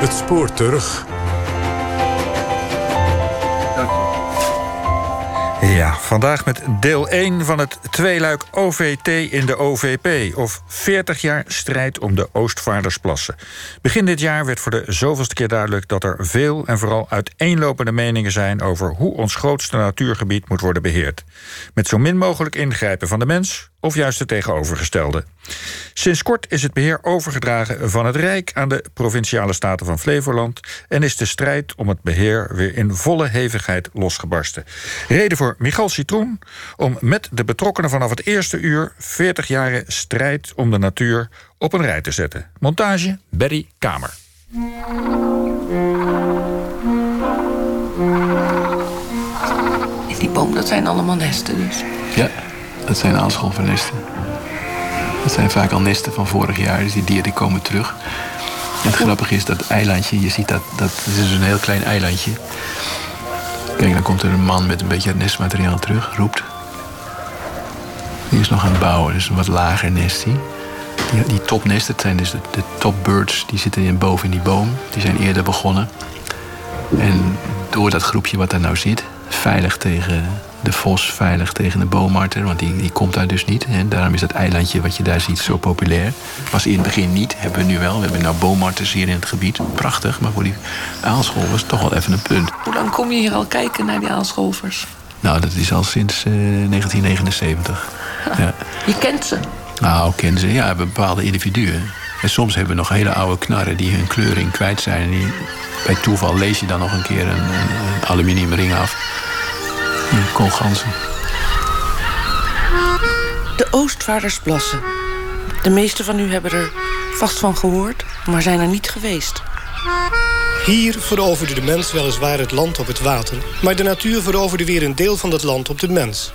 Het spoor terug. Ja, vandaag met deel 1 van het tweeluik OVT in de OVP. Of 40 jaar strijd om de Oostvaardersplassen. Begin dit jaar werd voor de zoveelste keer duidelijk dat er veel en vooral uiteenlopende meningen zijn over hoe ons grootste natuurgebied moet worden beheerd. Met zo min mogelijk ingrijpen van de mens of juist het tegenovergestelde. Sinds kort is het beheer overgedragen van het Rijk aan de provinciale staten van Flevoland en is de strijd om het beheer weer in volle hevigheid losgebarsten. Reden voor Michal Citroen om met de betrokkenen vanaf het eerste uur 40 jaren strijd om de natuur op een rij te zetten. Montage Berry Kamer. Die boom, dat zijn allemaal nesten dus. Ja, dat zijn aanscholvernesten. Dat zijn vaak al nesten van vorig jaar, dus die dieren komen terug. En het grappige is dat eilandje, je ziet dat, dat is een heel klein eilandje. Kijk, dan komt er een man met een beetje nestmateriaal terug, roept. Die is nog aan het bouwen, dus een wat lager nest. Die, die topnesten, het zijn dus de, de topbirds, die zitten in, boven in die boom. Die zijn eerder begonnen. En door dat groepje wat daar nou zit, veilig tegen de vos veilig tegen de boomarter, want die, die komt daar dus niet. Daarom is dat eilandje wat je daar ziet zo populair. Was in het begin niet, hebben we nu wel. We hebben nou boomarters hier in het gebied. Prachtig, maar voor die aalscholvers toch wel even een punt. Hoe lang kom je hier al kijken naar die aalscholvers? Nou, dat is al sinds 1979. Ja. Je kent ze? Nou, kennen ze. Ja, bepaalde individuen. En soms hebben we nog hele oude knarren die hun kleuring kwijt zijn. En die, bij toeval lees je dan nog een keer een, een aluminiumring af. Koolganzen. De Oostvaardersplassen. De meeste van u hebben er vast van gehoord, maar zijn er niet geweest. Hier veroverde de mens weliswaar het land op het water... maar de natuur veroverde weer een deel van dat land op de mens.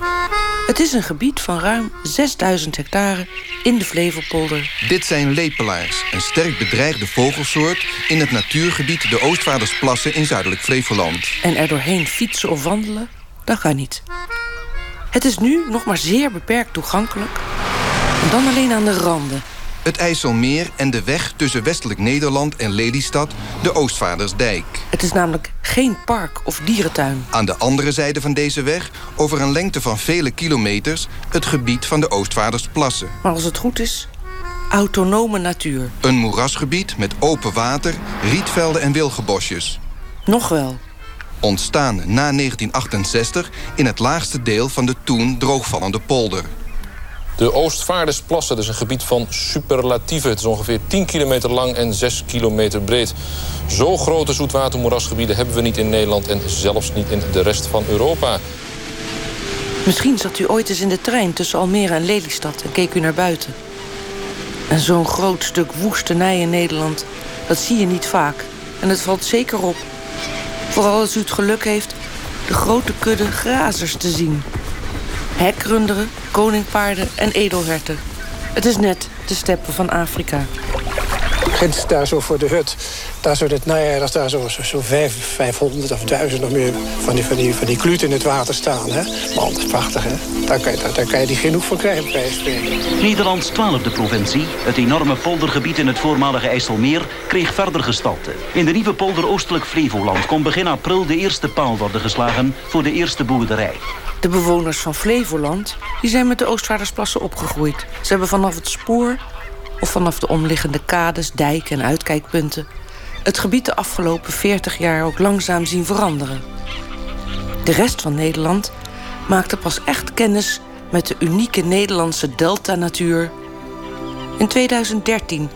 Het is een gebied van ruim 6000 hectare in de Flevopolder. Dit zijn lepelaars, een sterk bedreigde vogelsoort... in het natuurgebied de Oostvaardersplassen in zuidelijk Flevoland. En er doorheen fietsen of wandelen, dat kan niet. Het is nu nog maar zeer beperkt toegankelijk. En dan alleen aan de randen. Het IJsselmeer en de weg tussen westelijk Nederland en Lelystad, de Oostvaardersdijk. Het is namelijk geen park of dierentuin. Aan de andere zijde van deze weg, over een lengte van vele kilometers... het gebied van de Oostvaardersplassen. Maar als het goed is, autonome natuur. Een moerasgebied met open water, rietvelden en wilgenbosjes. Nog wel. Ontstaan na 1968 in het laagste deel van de toen droogvallende polder. De Oostvaardersplassen, dat is een gebied van superlatieven. Het is ongeveer 10 kilometer lang en 6 kilometer breed. Zo grote zoetwatermoerasgebieden hebben we niet in Nederland... en zelfs niet in de rest van Europa. Misschien zat u ooit eens in de trein tussen Almere en Lelystad... en keek u naar buiten. En zo'n groot stuk woestenij in Nederland, dat zie je niet vaak. En het valt zeker op. Vooral als u het geluk heeft de grote kudde grazers te zien. Hekrunderen, koningpaarden en edelherten. Het is net de steppen van Afrika. Ginds daar zo voor de hut, daar zo het najaar, als daar zo, zo, zo 500 of 1000 nog meer van die, van die, van die in het water staan. Hè? Man, dat is prachtig, hè? Daar kan je, daar, daar kan je die genoeg van krijgen, bij. Nederlands twaalfde provincie, het enorme poldergebied in het voormalige IJsselmeer, kreeg verder gestalte. In de nieuwe polder Oostelijk Flevoland kon begin april de eerste paal worden geslagen voor de eerste boerderij. De bewoners van Flevoland die zijn met de Oostvaardersplassen opgegroeid. Ze hebben vanaf het spoor of vanaf de omliggende kades, dijken en uitkijkpunten... het gebied de afgelopen 40 jaar ook langzaam zien veranderen. De rest van Nederland maakte pas echt kennis met de unieke Nederlandse delta-natuur... in 2013,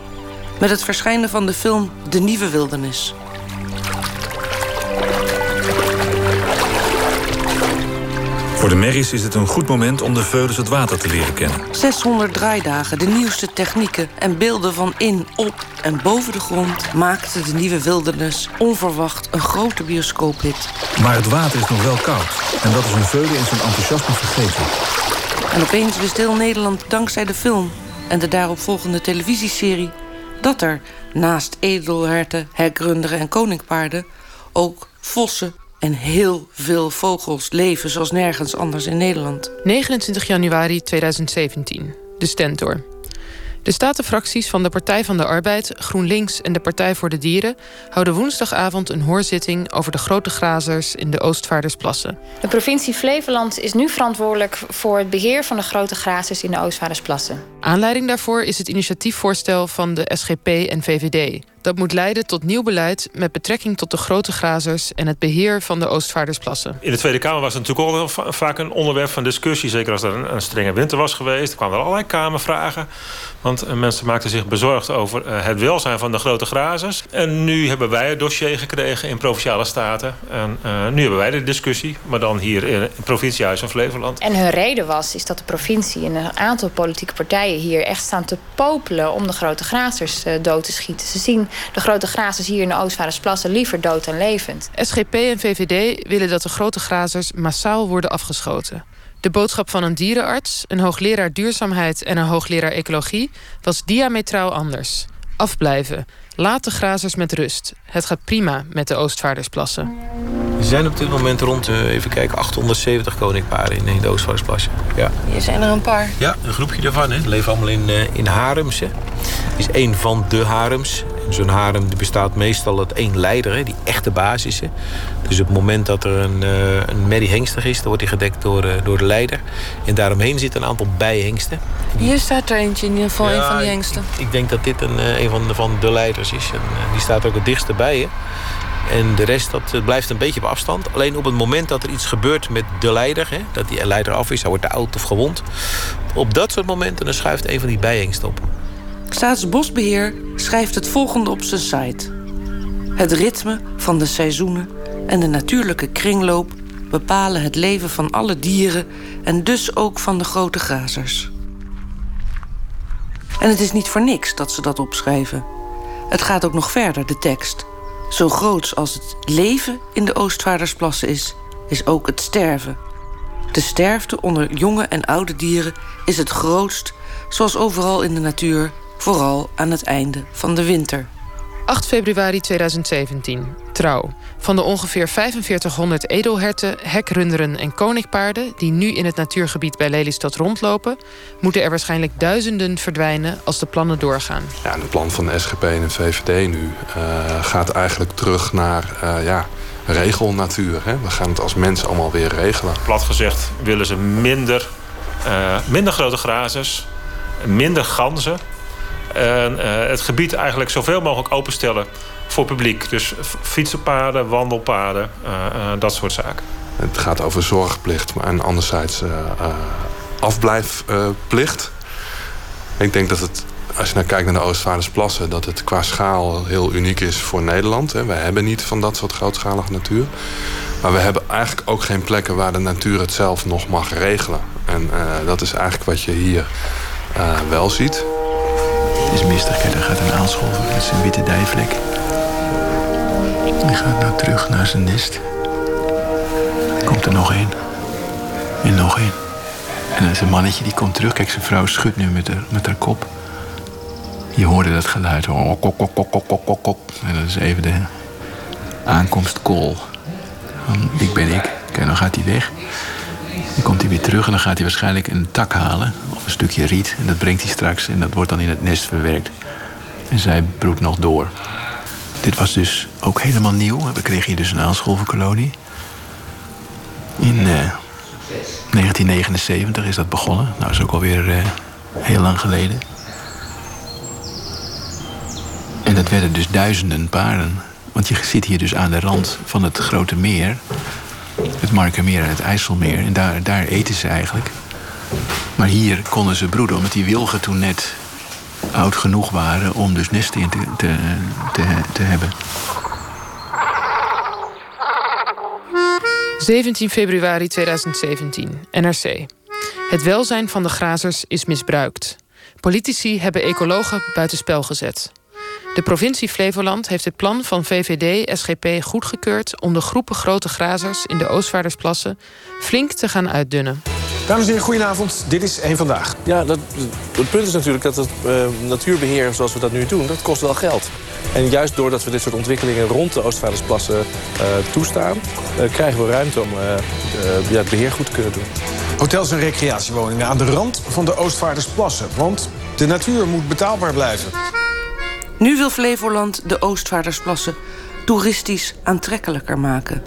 met het verschijnen van de film De Nieuwe Wildernis... Voor de merries is het een goed moment om de veulens het water te leren kennen. 600 draaidagen, de nieuwste technieken en beelden van in, op en boven de grond... maakten de nieuwe wildernis onverwacht een grote bioscoophit. Maar het water is nog wel koud. En dat is een veulen in zijn enthousiasme vergeten. En opeens wist heel Nederland dankzij de film... en de daaropvolgende televisieserie... dat er naast edelherten, hekrunderen en koninkpaarden... ook vossen, en heel veel vogels leven zoals nergens anders in Nederland. 29 januari 2017, de Stentor. De statenfracties van de Partij van de Arbeid, GroenLinks en de Partij voor de Dieren houden woensdagavond een hoorzitting over de grote grazers in de Oostvaardersplassen. De provincie Flevoland is nu verantwoordelijk voor het beheer van de grote grazers in de Oostvaardersplassen. Aanleiding daarvoor is het initiatiefvoorstel van de SGP en VVD. Dat moet leiden tot nieuw beleid met betrekking tot de grote grazers en het beheer van de Oostvaardersplassen. In de Tweede Kamer was het natuurlijk ook vaak een onderwerp van discussie. Zeker als er een, een strenge winter was geweest. Er kwamen er allerlei Kamervragen. Want uh, mensen maakten zich bezorgd over uh, het welzijn van de grote grazers. En nu hebben wij het dossier gekregen in Provinciale Staten. En uh, nu hebben wij de discussie, maar dan hier in het provinciehuis van Flevoland. En hun reden was is dat de provincie en een aantal politieke partijen hier echt staan te popelen om de grote grazers dood te schieten. Ze zien de grote grazers hier in de Oostvaardersplassen liever dood dan levend. SGP en VVD willen dat de grote grazers massaal worden afgeschoten. De boodschap van een dierenarts, een hoogleraar duurzaamheid en een hoogleraar ecologie was diametraal anders. Afblijven. Laat de grazers met rust. Het gaat prima met de Oostvaardersplassen. Er zijn op dit moment rond, uh, even kijken, 870 koninkparen in, in de Oostvaardersplassen. Ja. Hier zijn er een paar. Ja, een groepje daarvan. Hè. Die leven allemaal in, uh, in harems. Hè. Het is een van de harems. Zo'n harem bestaat meestal uit één leider, hè, die echte basis. Hè. Dus op het moment dat er een, uh, een merrie hengstig is... dan wordt hij gedekt door, uh, door de leider. En daaromheen zitten een aantal bijhengsten. Hier staat er eentje, in ieder geval, ja, een van die hengsten. Ik, ik denk dat dit een, een van, de, van de leiders is. En, die staat ook het dichtst bij. En de rest dat, blijft een beetje op afstand. Alleen op het moment dat er iets gebeurt met de leider... Hè, dat die leider af is, hij wordt te oud of gewond... op dat soort momenten dan schuift een van die bijhengsten op. Staatsbosbeheer schrijft het volgende op zijn site. Het ritme van de seizoenen en de natuurlijke kringloop bepalen het leven van alle dieren en dus ook van de grote grazers. En het is niet voor niks dat ze dat opschrijven. Het gaat ook nog verder, de tekst. Zo groots als het leven in de Oostvaardersplassen is, is ook het sterven. De sterfte onder jonge en oude dieren is het grootst, zoals overal in de natuur, vooral aan het einde van de winter. 8 februari 2017. Trouw. Van de ongeveer 4500 edelherten, hekrunderen en koninkpaarden... die nu in het natuurgebied bij Lelystad rondlopen... moeten er waarschijnlijk duizenden verdwijnen als de plannen doorgaan. Ja, het plan van de SGP en de VVD nu uh, gaat eigenlijk terug naar... Uh, ja, regelnatuur. Hè? We gaan het als mensen allemaal weer regelen. Plat gezegd willen ze minder, uh, minder grote grazers, minder ganzen... En uh, het gebied eigenlijk zoveel mogelijk openstellen voor publiek. Dus fietsenpaden, wandelpaden, uh, uh, dat soort zaken. Het gaat over zorgplicht en anderzijds afblijfplicht. Ik denk dat het, als je naar kijkt naar de Oostvaardersplassen... dat het qua schaal heel uniek is voor Nederland. Hè. Wij hebben niet van dat soort grootschalige natuur. Maar we hebben eigenlijk ook geen plekken waar de natuur het zelf nog mag regelen. En dat is eigenlijk wat je hier wel ziet. Het is mistig, daar gaat een. Dat is een witte dijvlek. Die gaat nou terug naar zijn nest. Komt er nog één. En nog één. En dan is een mannetje die komt terug. Kijk, zijn vrouw schudt nu met haar, met haar kop. Je hoorde dat geluid. Kok, kok, kok, kok, kok, kok, kok. En dat is even de aankomstcall. Van, ik ben ik. Kijk, dan gaat hij weg. Dan komt hij weer terug en dan gaat hij waarschijnlijk een tak halen. Of een stukje riet. En dat brengt hij straks en dat wordt dan in het nest verwerkt. En zij broedt nog door. Dit was dus ook helemaal nieuw. We kregen hier dus een aalscholvenkolonie. In uh, 1979 is dat begonnen. Nou, dat is ook alweer uh, heel lang geleden. En dat werden dus duizenden paren. Want je zit hier dus aan de rand van het grote meer. Het Markermeer en het IJsselmeer. En daar, daar eten ze eigenlijk. Maar hier konden ze broeden, omdat die wilgen toen net oud genoeg waren om dus nesten in te, te, te, hebben. 17 februari 2017, NRC. Het welzijn van de grazers is misbruikt. Politici hebben ecologen buitenspel gezet. De provincie Flevoland heeft het plan van VVD SGP goedgekeurd om de groepen grote grazers in de Oostvaardersplassen flink te gaan uitdunnen. Dames en heren, goedenavond. Dit is één vandaag. Ja, dat, het punt is natuurlijk dat het uh, natuurbeheer zoals we dat nu doen, dat kost wel geld. En juist doordat we dit soort ontwikkelingen rond de Oostvaardersplassen uh, toestaan, uh, krijgen we ruimte om ja, het beheer goed te kunnen doen. Hotels en recreatiewoningen aan de rand van de Oostvaardersplassen. Want De natuur moet betaalbaar blijven. Nu wil Flevoland de Oostvaardersplassen toeristisch aantrekkelijker maken.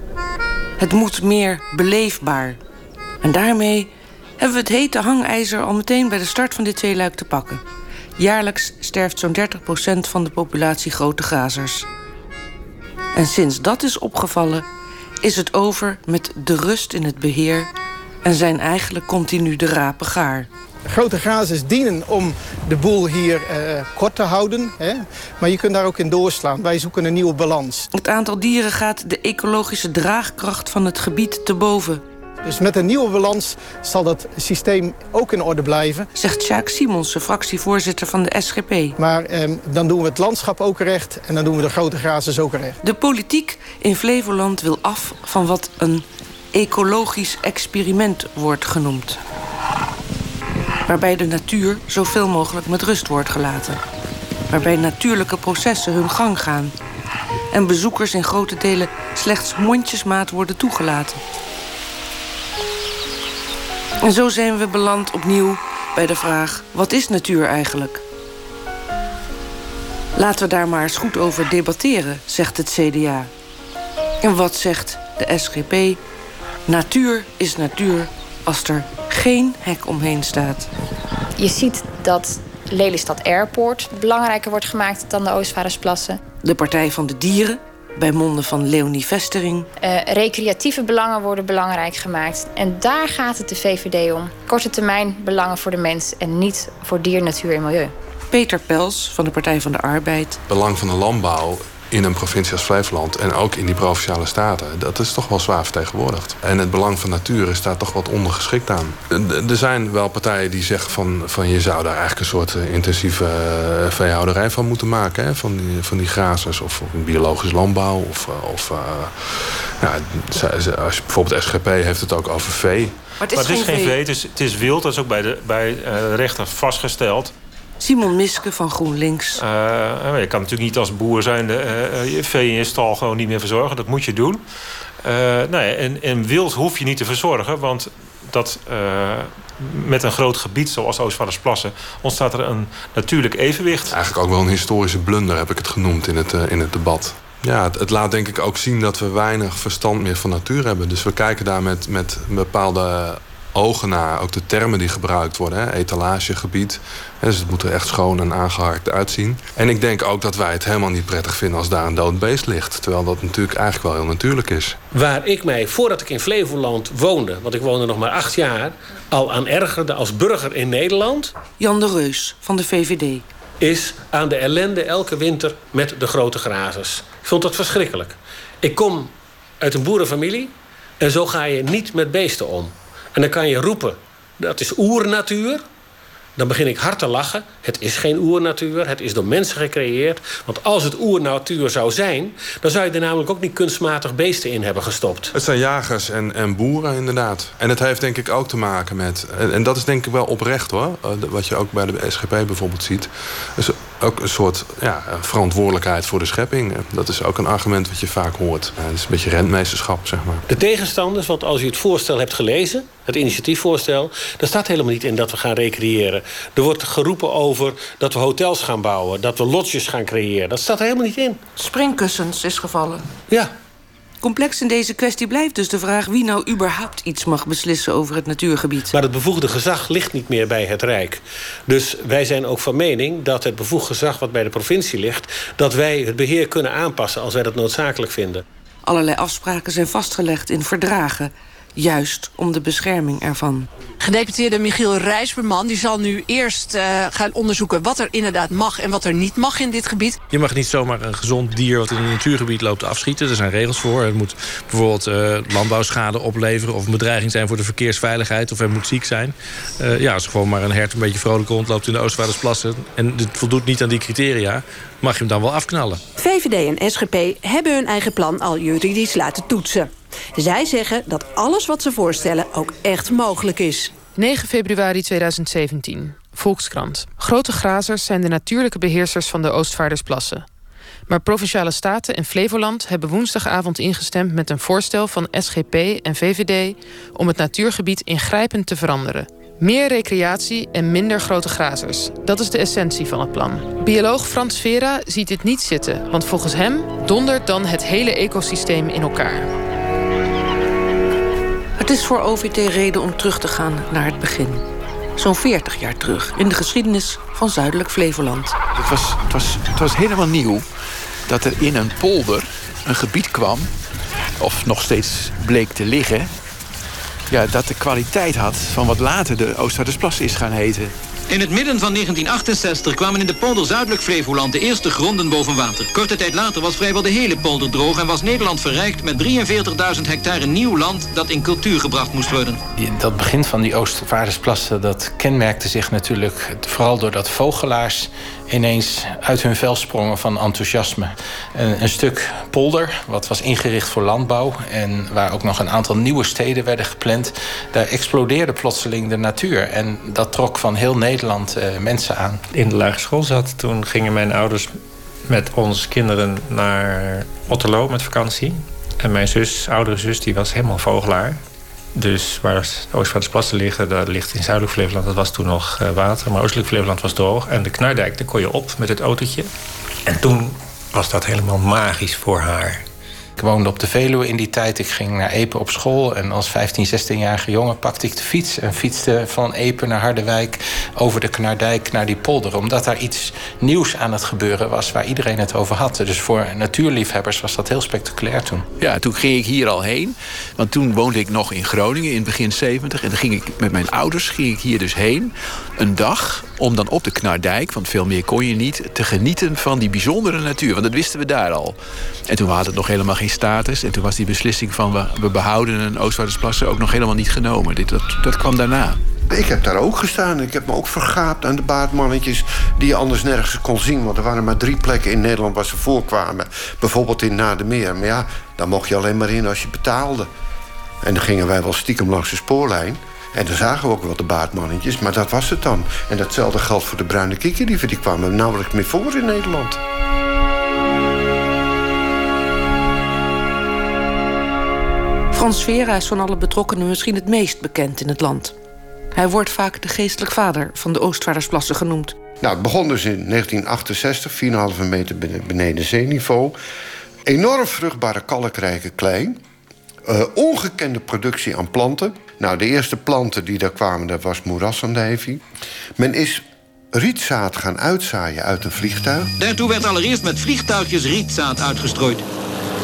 Het moet meer beleefbaar. En daarmee hebben we het hete hangijzer al meteen bij de start van dit tweeluik te pakken. Jaarlijks sterft zo'n 30% van de populatie grote grazers. En sinds dat is opgevallen, is het over met de rust in het beheer en zijn eigenlijk continu de rapen gaar. Grote grazers dienen om de boel hier uh, kort te houden. Hè? Maar je kunt daar ook in doorslaan. Wij zoeken een nieuwe balans. Het aantal dieren gaat de ecologische draagkracht van het gebied te boven. Dus met een nieuwe balans zal dat systeem ook in orde blijven. Zegt Sjaak Simonsen, fractievoorzitter van de SGP. Maar eh, dan doen we het landschap ook recht en dan doen we de grote grazers ook recht. De politiek in Flevoland wil af van wat een ecologisch experiment wordt genoemd. Waarbij de natuur zoveel mogelijk met rust wordt gelaten. Waarbij natuurlijke processen hun gang gaan. En bezoekers in grote delen slechts mondjesmaat worden toegelaten. En zo zijn we beland opnieuw bij de vraag: wat is natuur eigenlijk? Laten we daar maar eens goed over debatteren, zegt het CDA. En wat zegt de SGP? Natuur is natuur als er geen hek omheen staat. Je ziet dat Lelystad Airport belangrijker wordt gemaakt dan de Oostvaardersplassen. De Partij van de Dieren bij monden van Leonie Vestering. Uh, recreatieve belangen worden belangrijk gemaakt. En daar gaat het de VVD om. Korte termijn belangen voor de mens en niet voor dier, natuur en milieu. Peter Pels van de Partij van de Arbeid. Belang van de landbouw in een provincie als Flevoland en ook in die provinciale staten, dat is toch wel zwaar vertegenwoordigd. En het belang van natuur is daar toch wat ondergeschikt aan. Er zijn wel partijen die zeggen van, van je zou daar eigenlijk een soort eh, intensieve eh, veehouderij van moeten maken. Hè? Van, die, van die grazers of, of biologisch landbouw. Of, eh, of uh, ja, als je, bijvoorbeeld SGP heeft het ook over vee. Maar het is, geen, vee. vee. Het, is, het is wild, dat is ook bij de, bij de rechter vastgesteld. Simon Miske van GroenLinks. Uh, je kan natuurlijk niet als boer zijn de uh, je vee in je stal gewoon niet meer verzorgen. Dat moet je doen. Uh, nou ja, en, en wild hoef je niet te verzorgen, want dat, met een groot gebied zoals Oostvaardersplassen ontstaat er een natuurlijk evenwicht. Eigenlijk ook wel een historische blunder heb ik het genoemd in het, in het debat. Ja, het, het, laat denk ik ook zien dat we weinig verstand meer van natuur hebben. Dus we kijken daar met, met bepaalde ogen naar. Ook de termen die gebruikt worden. Hè? Etalagegebied. Dus het moet er echt schoon en aangeharkt uitzien. En ik denk ook dat wij het helemaal niet prettig vinden als daar een dood beest ligt. Terwijl dat natuurlijk eigenlijk wel heel natuurlijk is. Waar ik mij, voordat ik in Flevoland woonde... want ik woonde nog maar acht jaar... al aan ergerde als burger in Nederland... Jan de Reus van de VVD. Is aan de ellende elke winter met de grote grazers. Ik vond dat verschrikkelijk. Ik kom uit een boerenfamilie... en zo ga je niet met beesten om. En dan kan je roepen, dat is oernatuur. Dan begin ik hard te lachen. Het is geen oernatuur, het is door mensen gecreëerd. Want als het oernatuur zou zijn... dan zou je er namelijk ook niet kunstmatig beesten in hebben gestopt. Het zijn jagers en, en boeren inderdaad. En het heeft denk ik ook te maken met... En, dat is denk ik wel oprecht hoor. Eh, wat je ook bij de SGP bijvoorbeeld ziet. Dus ook een soort ja, verantwoordelijkheid voor de schepping. Dat is ook een argument wat je vaak hoort. Het is een beetje rentmeesterschap, zeg maar. De tegenstanders, want als u het voorstel hebt gelezen... het initiatiefvoorstel, daar staat helemaal niet in dat we gaan recreëren. Er wordt geroepen over dat we hotels gaan bouwen... dat we lodges gaan creëren. Dat staat er helemaal niet in. Springkussens is gevallen. Ja, Complex in deze kwestie blijft dus de vraag wie nou überhaupt iets mag beslissen over het natuurgebied. Maar het bevoegde gezag ligt niet meer bij het Rijk. Dus wij zijn ook van mening dat het bevoegd gezag wat bij de provincie ligt, dat wij het beheer kunnen aanpassen als wij dat noodzakelijk vinden. Allerlei afspraken zijn vastgelegd in verdragen juist om de bescherming ervan. Gedeputeerde Michiel Rijsberman die zal nu eerst uh, gaan onderzoeken... wat er inderdaad mag en wat er niet mag in dit gebied. Je mag niet zomaar een gezond dier wat in een natuurgebied loopt afschieten. Er zijn regels voor. Het moet bijvoorbeeld uh, landbouwschade opleveren... of een bedreiging zijn voor de verkeersveiligheid... of hij moet ziek zijn. Uh, ja, als gewoon maar een hert een beetje vrolijk rondloopt in de Oostvaardersplassen... en het voldoet niet aan die criteria, mag je hem dan wel afknallen. VVD en SGP hebben hun eigen plan al juridisch laten toetsen. Zij zeggen dat alles wat ze voorstellen ook echt mogelijk is. 9 februari 2017. Volkskrant. Grote grazers zijn de natuurlijke beheersers van de Oostvaardersplassen. Maar Provinciale Staten en Flevoland hebben woensdagavond ingestemd met een voorstel van SGP en VVD om het natuurgebied ingrijpend te veranderen. Meer recreatie en minder grote grazers. Dat is de essentie van het plan. Bioloog Frans Vera ziet dit niet zitten, want volgens hem dondert dan het hele ecosysteem in elkaar. Is voor OVT reden om terug te gaan naar het begin. Zo'n 40 jaar terug in de geschiedenis van Zuidelijk Flevoland. Het was, het, was, het was helemaal nieuw dat er in een polder een gebied kwam, of nog steeds bleek te liggen, ja, dat de kwaliteit had van wat later de Oostvaardersplas is gaan heten. In het midden van 1968 kwamen in de polder Zuidelijk Flevoland de eerste gronden boven water. Korte tijd later was vrijwel de hele polder droog en was Nederland verrijkt met 43.000 hectare nieuw land dat in cultuur gebracht moest worden. Dat begin van die Oostvaardersplassen dat kenmerkte zich natuurlijk vooral doordat vogelaars ineens uit hun vel sprongen van enthousiasme. Een, een, stuk polder, wat was ingericht voor landbouw... en waar ook nog een aantal nieuwe steden werden gepland... daar explodeerde plotseling de natuur. En dat trok van heel Nederland uh, mensen aan. In de lagere school zat, toen gingen mijn ouders met onze kinderen naar Otterlo met vakantie. En mijn zus, oudere zus, die was helemaal vogelaar. Dus waar de Oostvaardersplassen liggen, dat ligt in Zuidelijk Flevoland. Dat was toen nog uh, water, maar Oostelijk Flevoland was droog. En de Knardijk, daar kon je op met het autootje. En toen was dat helemaal magisch voor haar. Ik woonde op de Veluwe in die tijd. Ik ging naar Epe op school. En als 15, 16-jarige jongen pakte ik de fiets... en fietste van Epe naar Harderwijk over de Knardijk naar die polder. Omdat daar iets nieuws aan het gebeuren was waar iedereen het over had. Dus voor natuurliefhebbers was dat heel spectaculair toen. Ja, toen ging ik hier al heen. Want toen woonde ik nog in Groningen in begin 70. En dan ging ik met mijn ouders ging ik hier dus heen. Een dag om dan op de Knardijk, want veel meer kon je niet... te genieten van die bijzondere natuur. Want dat wisten we daar al. En toen had het nog helemaal geen status. En toen was die beslissing van we, we behouden een Oostvaardersplassen... ook nog helemaal niet genomen. Dit, dat, dat kwam daarna. Ik heb daar ook gestaan. Ik heb me ook vergaapt aan de baardmannetjes... die je anders nergens kon zien. Want er waren maar drie plekken in Nederland waar ze voorkwamen. Bijvoorbeeld in Nademeer. Maar ja, daar mocht je alleen maar in als je betaalde. En dan gingen wij wel stiekem langs de spoorlijn... En dan zagen we ook wel de baardmannetjes, maar dat was het dan. En datzelfde geldt voor de bruine kikkerdieven. Die kwamen nauwelijks meer voor in Nederland. Frans Vera is van alle betrokkenen misschien het meest bekend in het land. Hij wordt vaak de geestelijk vader van de Oostvaardersplassen genoemd. Nou, het begon dus in 1968, 4,5 meter beneden zeeniveau. Enorm vruchtbare kalkrijke klei. Uh, ongekende productie aan planten. Nou, de eerste planten die daar kwamen, dat was moerasandijvie. Men is rietzaad gaan uitzaaien uit een vliegtuig. Daartoe werd allereerst met vliegtuigjes rietzaad uitgestrooid.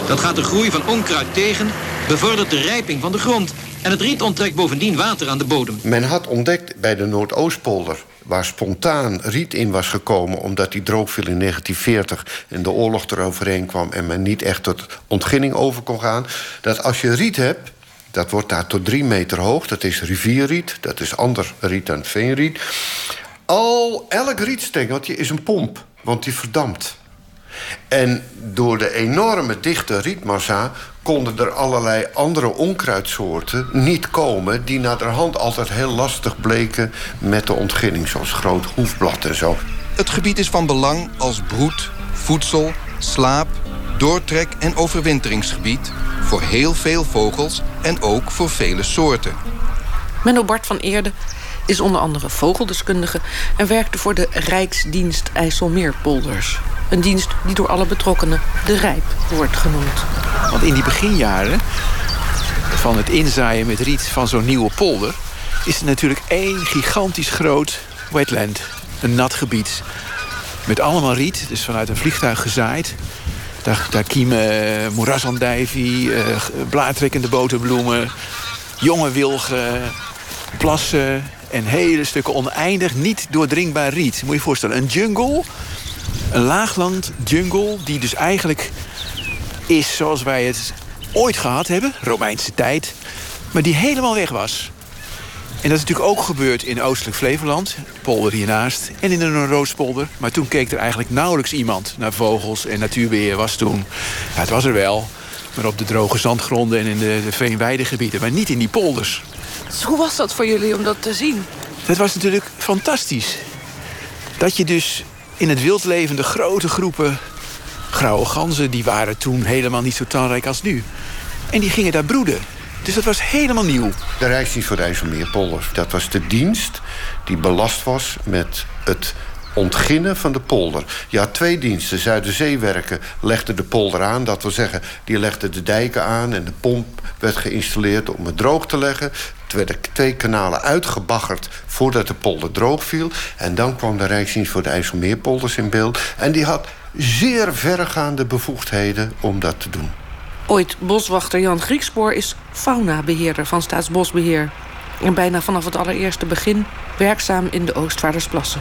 Dat gaat de groei van onkruid tegen, bevordert de rijping van de grond... en het riet onttrekt bovendien water aan de bodem. Men had ontdekt bij de Noordoostpolder waar spontaan riet in was gekomen... omdat die droog viel in 1940 en de oorlog eroverheen kwam... en men niet echt tot ontginning over kon gaan... dat als je riet hebt, dat wordt daar tot drie meter hoog. Dat is rivierriet, dat is ander riet dan veenriet. Al, elk rietstengeltje is een pomp, want die verdampt. En door de enorme dichte rietmassa konden er allerlei andere onkruidsoorten niet komen... die naar de hand altijd heel lastig bleken met de ontginning... zoals groot hoefblad en zo. Het gebied is van belang als broed, voedsel, slaap, doortrek- en overwinteringsgebied... voor heel veel vogels en ook voor vele soorten. Menno Bart van Eerde is onder andere vogeldeskundige... en werkte voor de Rijksdienst IJsselmeerpolders. Een dienst die door alle betrokkenen de Rijp wordt genoemd. Want in die beginjaren van het inzaaien met riet van zo'n nieuwe polder... is het natuurlijk één gigantisch groot wetland. Een nat gebied. Met allemaal riet, dus vanuit een vliegtuig gezaaid. Daar, daar kiemen uh, moerasandijvie, uh, blaadtrekkende boterbloemen... jonge wilgen, plassen en hele stukken oneindig niet doordringbaar riet. Moet je je voorstellen, een jungle een laagland jungle die dus eigenlijk is zoals wij het ooit gehad hebben, Romeinse tijd, maar die helemaal weg was. En dat is natuurlijk ook gebeurd in Oostelijk Flevoland, polder hiernaast, en in de Noordoostpolder. Maar toen keek er eigenlijk nauwelijks iemand naar vogels en natuurbeheer was toen. Het was er wel, maar op de droge zandgronden en in de veenweidegebieden, maar niet in die polders. Dus hoe was dat voor jullie om dat te zien? Dat was natuurlijk fantastisch. Dat je dus in het wild levende grote groepen grauwe ganzen... die waren toen helemaal niet zo talrijk als nu. En die gingen daar broeden. Dus dat was helemaal nieuw. De Rijksdienst voor de IJsselmeerpolder. Dat was de dienst die belast was met het ontginnen van de polder. Je had twee diensten. Zuiderzeewerken legde de polder aan. Dat wil zeggen, die legde de dijken aan... en de pomp werd geïnstalleerd om het droog te leggen. Er werden twee kanalen uitgebaggerd voordat de polder droog viel. En dan kwam de Rijksdienst voor de IJsselmeerpolders in beeld. En die had zeer verregaande bevoegdheden om dat te doen. Ooit boswachter Jan Griekspoor is faunabeheerder van Staatsbosbeheer. En bijna vanaf het allereerste begin werkzaam in de Oostvaardersplassen.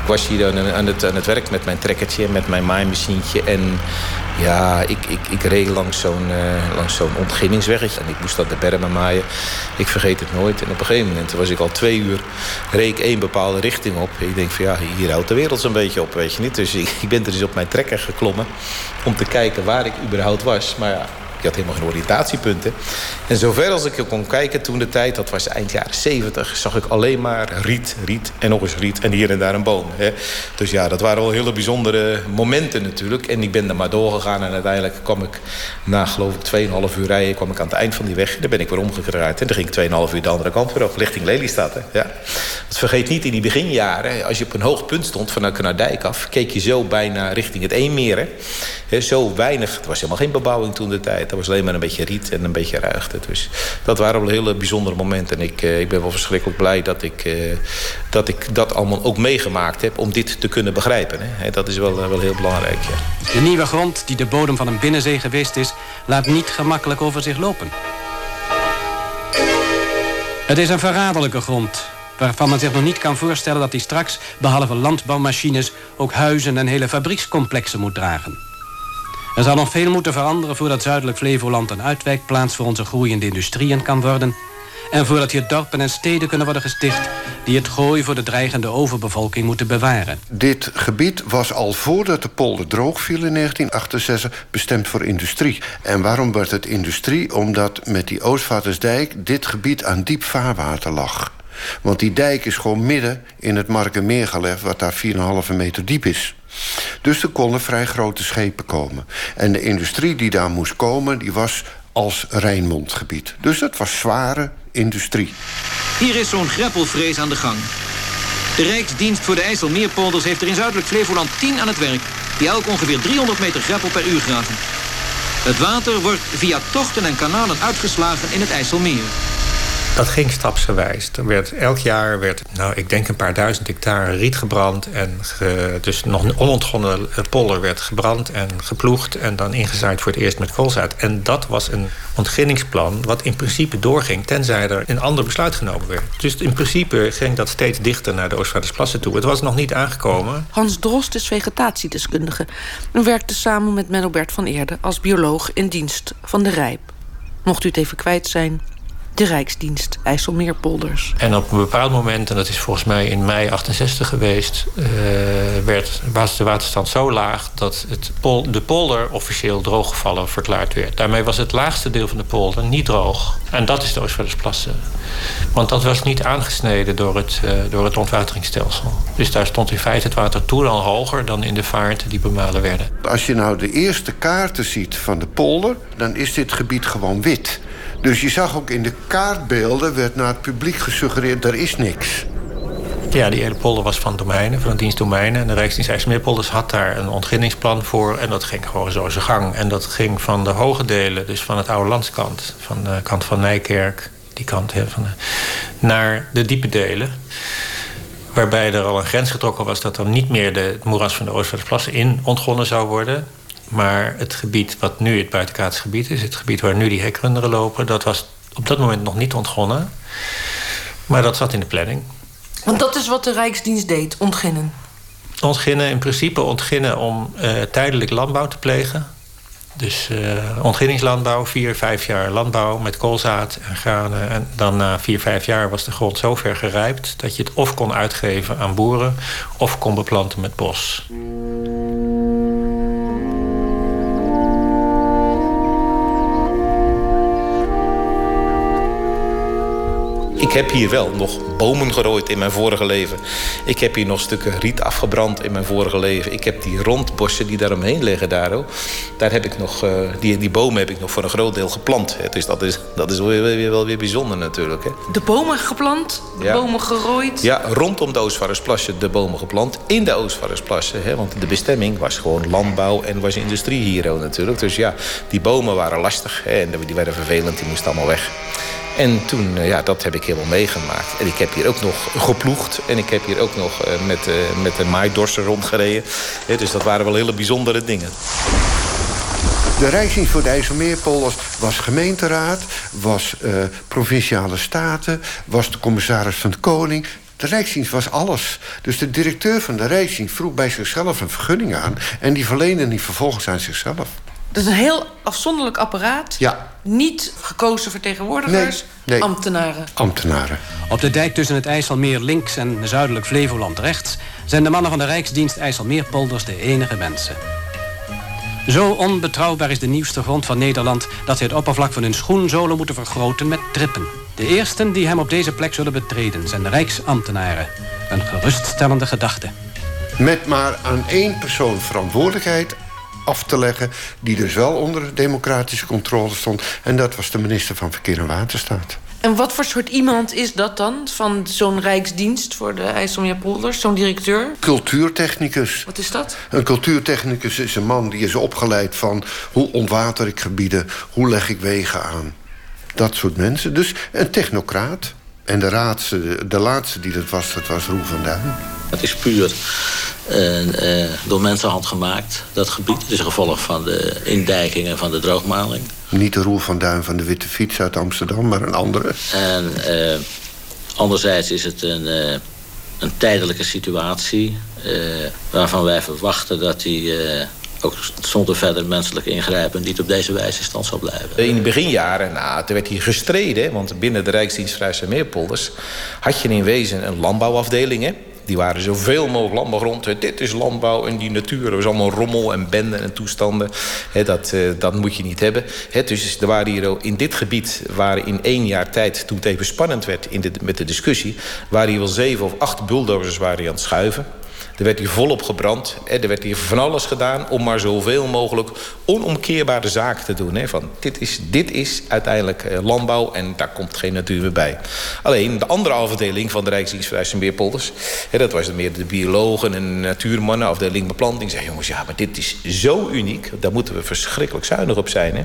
Ik was hier dan aan het, aan het werk met mijn trekkertje, met mijn maaimachientje. En ja, ik, ik, ik reed langs zo'n uh, langs zo'n ontginningsweggetje. En ik moest dat de bermen maaien. Ik vergeet het nooit. En op een gegeven moment was ik al twee uur... reed ik één bepaalde richting op. Ik denk van ja, hier houdt de wereld zo'n beetje op, weet je niet. Dus ik, ik ben er dus op mijn trekker geklommen... om te kijken waar ik überhaupt was. Maar ja, ik had helemaal geen oriëntatiepunten. En zover als ik kon kijken toen de tijd, dat was eind jaren 70... zag ik alleen maar riet, riet en nog eens riet en hier en daar een boom. Hè. Dus ja, dat waren wel hele bijzondere momenten natuurlijk. En ik ben er maar doorgegaan en uiteindelijk kwam ik... na geloof ik 2,5 uur rijden kwam ik aan het eind van die weg. Daar ben ik weer omgedraaid en dan ging ik 2,5 uur de andere kant weer op, richting Lelystad. Hè. Ja. Vergeet niet, in die beginjaren, als je op een hoog punt stond... vanuit Dijk af, keek je zo bijna richting het Eemmeer. Zo weinig, het was helemaal geen bebouwing toen de tijd. Dat was alleen maar een beetje riet en een beetje ruigte. Dus dat waren wel hele bijzondere momenten. En ik, ik ben wel verschrikkelijk blij dat ik, dat ik dat allemaal ook meegemaakt heb... om dit te kunnen begrijpen. Hè. Dat is wel, wel heel belangrijk, ja. De nieuwe grond die de bodem van een binnenzee geweest is... laat niet gemakkelijk over zich lopen. Het is een verraderlijke grond... waarvan men zich nog niet kan voorstellen dat hij straks... behalve landbouwmachines ook huizen en hele fabriekscomplexen moet dragen. Er zal nog veel moeten veranderen voordat Zuidelijk Flevoland een uitwijkplaats voor onze groeiende industrieën kan worden. En voordat hier dorpen en steden kunnen worden gesticht die het gooi voor de dreigende overbevolking moeten bewaren. Dit gebied was al voordat de polder droog viel in 1968 bestemd voor industrie. En waarom werd het industrie? Omdat met die Oostvaardersdijk dit gebied aan diep vaarwater lag. Want die dijk is gewoon midden in het Markenmeer gelegd... wat daar 4,5 meter diep is. Dus er konden vrij grote schepen komen. En de industrie die daar moest komen, die was als Rijnmondgebied. Dus dat was zware industrie. Hier is zo'n greppelvrees aan de gang. De Rijksdienst voor de IJsselmeerpolders heeft er in Zuidelijk Flevoland 10 aan het werk... die elk ongeveer 300 meter greppel per uur graven. Het water wordt via tochten en kanalen uitgeslagen in het IJsselmeer. Dat ging stapsgewijs. Er werd, elk jaar werd, nou, ik denk een paar duizend hectare riet gebrand. En dus nog een onontgonnen polder werd gebrand en geploegd... en dan ingezaaid voor het eerst met koolzaad. En dat was een ontginningsplan wat in principe doorging... tenzij er een ander besluit genomen werd. Dus in principe ging dat steeds dichter naar de Oostvaardersplassen toe. Het was nog niet aangekomen. Hans Drost is vegetatiedeskundige... en werkte samen met Menno Bert van Eerde... als bioloog in dienst van de Rijp. Mocht u het even kwijt zijn, de Rijksdienst IJsselmeerpolders. En op een bepaald moment, en dat is volgens mij in mei 68 geweest... Uh, werd, was de waterstand zo laag dat het pol, de polder officieel drooggevallen verklaard werd. Daarmee was het laagste deel van de polder niet droog. En dat is de Oostvaardersplassen. Want dat was niet aangesneden door het, uh, door het ontwateringsstelsel. Dus daar stond in feite het water toen al hoger dan in de vaarten die bemalen werden. Als je nou de eerste kaarten ziet van de polder... dan is dit gebied gewoon wit. Dus je zag ook in de kaartbeelden, werd naar het publiek gesuggereerd... er is niks. Ja, die hele polder was van domeinen, van de dienst domeinen. En de Rijksdienst IJsselmeerpolders had daar een ontginningsplan voor. En dat ging gewoon zo zijn gang. En dat ging van de hoge delen, dus van het oude landskant... van de kant van Nijkerk, die kant, hè, van naar de diepe delen waarbij er al een grens getrokken was... dat er niet meer de, het moeras van de Oostvaardersplassen in ontgonnen zou worden. Maar het gebied wat nu het buitenkaatsgebied gebied is... het gebied waar nu die hekrunderen lopen... dat was op dat moment nog niet ontgonnen. Maar dat zat in de planning. Want dat is wat de Rijksdienst deed, ontginnen? Ontginnen, in principe ontginnen om uh, tijdelijk landbouw te plegen. Dus uh, ontginningslandbouw, vier, vijf jaar landbouw met koolzaad en granen. En dan na vier, vijf jaar was de grond zo ver gerijpt... dat je het of kon uitgeven aan boeren of kon beplanten met bos. Ik heb hier wel nog bomen gerooid in mijn vorige leven. Ik heb hier nog stukken riet afgebrand in mijn vorige leven. Ik heb die rondbossen die daaromheen liggen, daar, daar heb ik nog, uh, die, die bomen heb ik nog voor een groot deel geplant. Hè. Dus dat is, dat is wel weer, wel weer bijzonder natuurlijk. Hè. De bomen geplant, de bomen gerooid? Ja, rondom de Oostvaardersplassen de bomen geplant. In de Oostvaardersplassen, hè, want de bestemming was gewoon landbouw en was industrie hier natuurlijk. Dus ja, die bomen waren lastig hè, en die werden vervelend, die moesten allemaal weg. En toen, eh, ja, dat heb ik helemaal meegemaakt. En ik heb hier ook nog geploegd. En ik heb hier ook nog uh, met, uh, met de maaidorser rondgereden. Dus dat waren wel hele bijzondere dingen. De Rijksdienst voor de IJsselmeerpolders was gemeenteraad... was provinciale staten, was de commissaris van de Koning... De Rijksdienst was alles. Dus de directeur van de Rijksdienst vroeg bij zichzelf een vergunning aan... en die verleende die vervolgens aan zichzelf. Dat is een heel afzonderlijk apparaat. Ja. Niet gekozen vertegenwoordigers, nee, ambtenaren. Ambtenaren. Op de dijk tussen het IJsselmeer links en zuidelijk Flevoland rechts... zijn de mannen van de Rijksdienst IJsselmeerpolders de enige mensen. Zo onbetrouwbaar is de nieuwste grond van Nederland... dat ze het oppervlak van hun schoenzolen moeten vergroten met trippen. De eersten die hem op deze plek zullen betreden... zijn de Rijksambtenaren. Een geruststellende gedachte. Met maar aan één persoon verantwoordelijkheid af te leggen... die dus wel onder democratische controle stond. En dat was de minister van Verkeer en Waterstaat. En wat voor soort iemand is dat dan? Van zo'n Rijksdienst voor de IJsselmeerpolders? Zo'n directeur? Cultuurtechnicus. Wat is dat? Een cultuurtechnicus is een man die is opgeleid van... hoe ontwater ik gebieden, hoe leg ik wegen aan. Dat soort mensen. Dus een technocraat. En de, raadse, de laatste die dat was, dat was Roel van Duin. Het is puur uh, uh, door mensenhand gemaakt, dat gebied. Het is een gevolg van de indijkingen van de droogmaling. Niet de Roel van Duin van de Witte Fiets uit Amsterdam, maar een andere. En uh, anderzijds is het een, een tijdelijke situatie... waarvan wij verwachten dat die ook zonder verder menselijk ingrijpen niet op deze wijze in stand zal blijven. In de beginjaren, nou, er werd hier gestreden, want binnen de Rijksdienst Vrijse Meerpolders had je in wezen een landbouwafdeling. Hè? Die waren zoveel mogelijk landbouwgrond. Dit is landbouw en die natuur. Dat was allemaal rommel en benden en toestanden. dat, uh, dat moet je niet hebben. dus er waren hier in dit gebied... waren in één jaar tijd, toen het even spannend werd in de, met de discussie... waren hier wel zeven of acht bulldozers waren aan het schuiven. Er werd hier volop gebrand. Er werd hier van alles gedaan om maar zoveel mogelijk onomkeerbare zaken te doen. Hè. Van, dit, is, dit is uiteindelijk eh, landbouw en daar komt geen natuur meer bij. Alleen de andere afdeling van de Rijksdienst voor Beerpolders... dat was meer de biologen en natuurmannen, afdeling beplanting... zei jongens, ja, maar dit is zo uniek. Daar moeten we verschrikkelijk zuinig op zijn. Hè.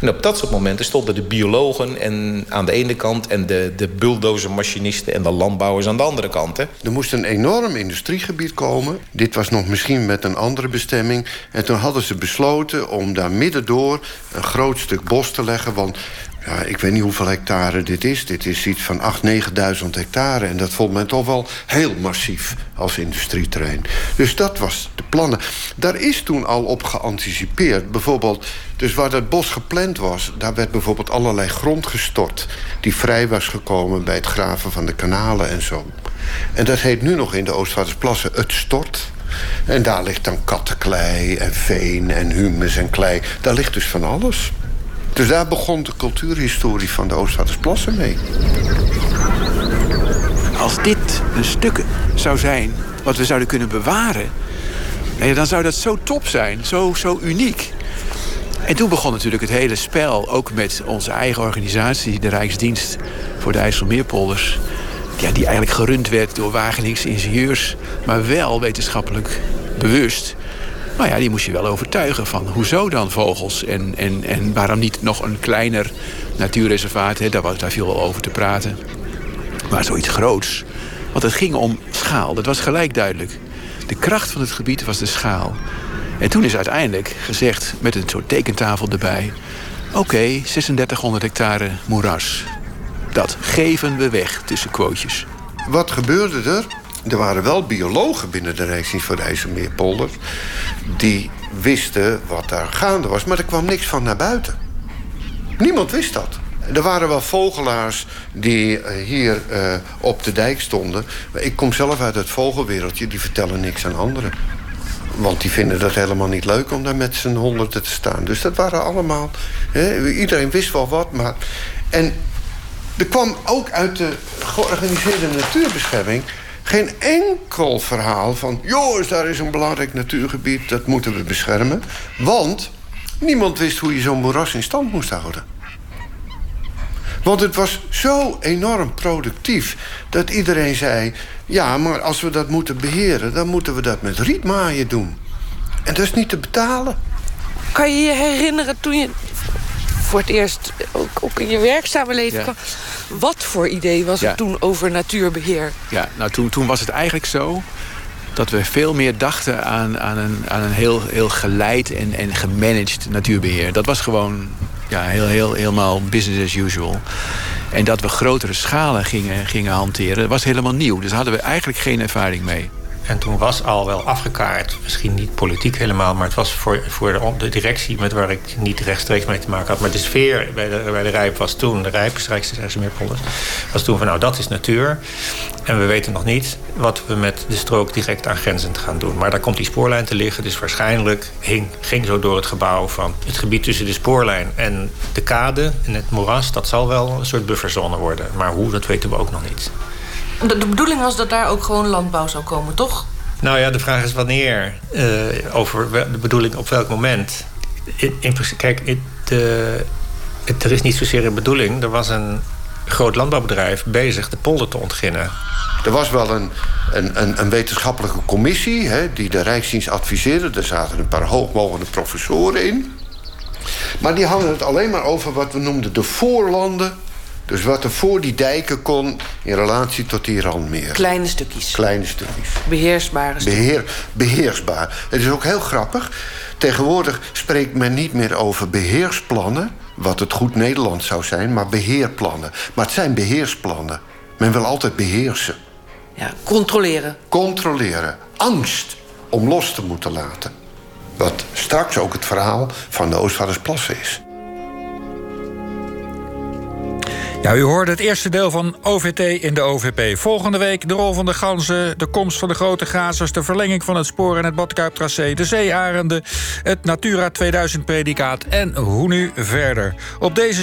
En op dat soort momenten stonden de biologen en aan de ene kant... en de, de bulldozermachinisten en de landbouwers aan de andere kant. Hè. Er moest een enorm industriegebied komen. Dit was nog misschien met een andere bestemming. En toen hadden ze besloten om daar middendoor een groot stuk bos te leggen. Want ja, ik weet niet hoeveel hectare dit is. Dit is iets van 8.000, 9.000 hectare. En dat vond men toch wel heel massief als industrieterrein. Dus dat was de plannen. Daar is toen al op geanticipeerd. Bijvoorbeeld, dus waar dat bos gepland was... daar werd bijvoorbeeld allerlei grond gestort... die vrij was gekomen bij het graven van de kanalen en zo. En dat heet nu nog in de Oostvaardersplassen het stort. En daar ligt dan kattenklei en veen en humus en klei. Daar ligt dus van alles. Dus daar begon de cultuurhistorie van de Oostvaardersplassen mee. Als dit een stuk zou zijn wat we zouden kunnen bewaren... dan zou dat zo top zijn, zo, zo uniek. En toen begon natuurlijk het hele spel, ook met onze eigen organisatie... de Rijksdienst voor de IJsselmeerpolders ja, die eigenlijk gerund werd door Wageningse ingenieurs, maar wel wetenschappelijk bewust. Maar ja, die moest je wel overtuigen van hoezo dan vogels en, en, en waarom niet nog een kleiner natuurreservaat. Hè? Daar, was, daar viel wel over te praten. Maar zoiets groots. Want het ging om schaal, dat was gelijk duidelijk. De kracht van het gebied was de schaal. En toen is uiteindelijk gezegd, met een soort tekentafel erbij... oké, 3600 hectare moeras. Dat geven we weg, tussen quotejes. Wat gebeurde er? Er waren wel biologen binnen de Rijksdienst voor de die wisten wat daar gaande was, maar er kwam niks van naar buiten. Niemand wist dat. Er waren wel vogelaars die eh, hier uh, op de dijk stonden. Ik kom zelf uit het vogelwereldje, die vertellen niks aan anderen. Want die vinden dat helemaal niet leuk om daar met z'n honderden te staan. Dus dat waren allemaal... Iedereen wist wel wat, maar... En er kwam ook uit de georganiseerde natuurbescherming geen enkel verhaal van... jongens, daar is een belangrijk natuurgebied, dat moeten we beschermen. Want niemand wist hoe je zo'n moeras in stand moest houden. Want het was zo enorm productief dat iedereen zei... ja, maar als we dat moeten beheren, dan moeten we dat met rietmaaien doen. En dat is niet te betalen. Kan je je herinneren toen je voor het eerst ook, ook in je werkzame leven Ja. kwam... wat voor idee was Ja. er toen over natuurbeheer? Ja, nou toen, toen was het eigenlijk zo dat we veel meer dachten aan, aan een, aan een heel, heel geleid en, en gemanaged natuurbeheer. Dat was gewoon ja, heel, heel, helemaal business as usual. En dat we grotere schalen gingen, gingen hanteren, was helemaal nieuw. Dus daar hadden we eigenlijk geen ervaring mee. En toen was al wel afgekaart, misschien niet politiek helemaal... maar het was voor, voor de, directie met waar ik niet rechtstreeks mee te maken had... maar de sfeer bij de, de Rijp was toen, de Rijp, Rijksmeerpolders... was toen van nou, dat is natuur. En we weten nog niet wat we met de strook direct aangrenzend gaan doen. Maar daar komt die spoorlijn te liggen, dus waarschijnlijk ging zo door het gebouw... van het gebied tussen de spoorlijn en de kade en het moeras... dat zal wel een soort bufferzone worden. Maar hoe, dat weten we ook nog niet. De, de bedoeling was dat daar ook gewoon landbouw zou komen, toch? Nou ja, de vraag is wanneer. eh, over wel- de bedoeling op welk moment. In, in principe- kijk, de, het- er is niet zozeer een bedoeling. Er was een groot landbouwbedrijf bezig de polder te ontginnen. Er was wel een, een, een, een wetenschappelijke commissie hè, die de Rijksdienst adviseerde. Er zaten een paar hoogmogende professoren in. Maar die hadden het alleen maar over wat we noemden de voorlanden. Dus wat er voor die dijken kon in relatie tot die randmeer. Kleine stukjes. Kleine stukjes. Beheersbare stukjes. Beheer, beheersbaar. Het is ook heel grappig. Tegenwoordig spreekt men niet meer over beheersplannen... wat het goed Nederlands zou zijn, maar beheerplannen. Maar het zijn beheersplannen. Men wil altijd beheersen. Ja, controleren. Controleren. Angst om los te moeten laten. Wat straks ook het verhaal van de Oostvaardersplassen is. Ja, u hoorde het eerste deel van OVT in de OVP. Volgende week de rol van de ganzen, de komst van de grote grazers... de verlenging van het spoor en het Badkuiptracé... de zeearenden, het Natura 2000-predicaat en hoe nu verder. Op deze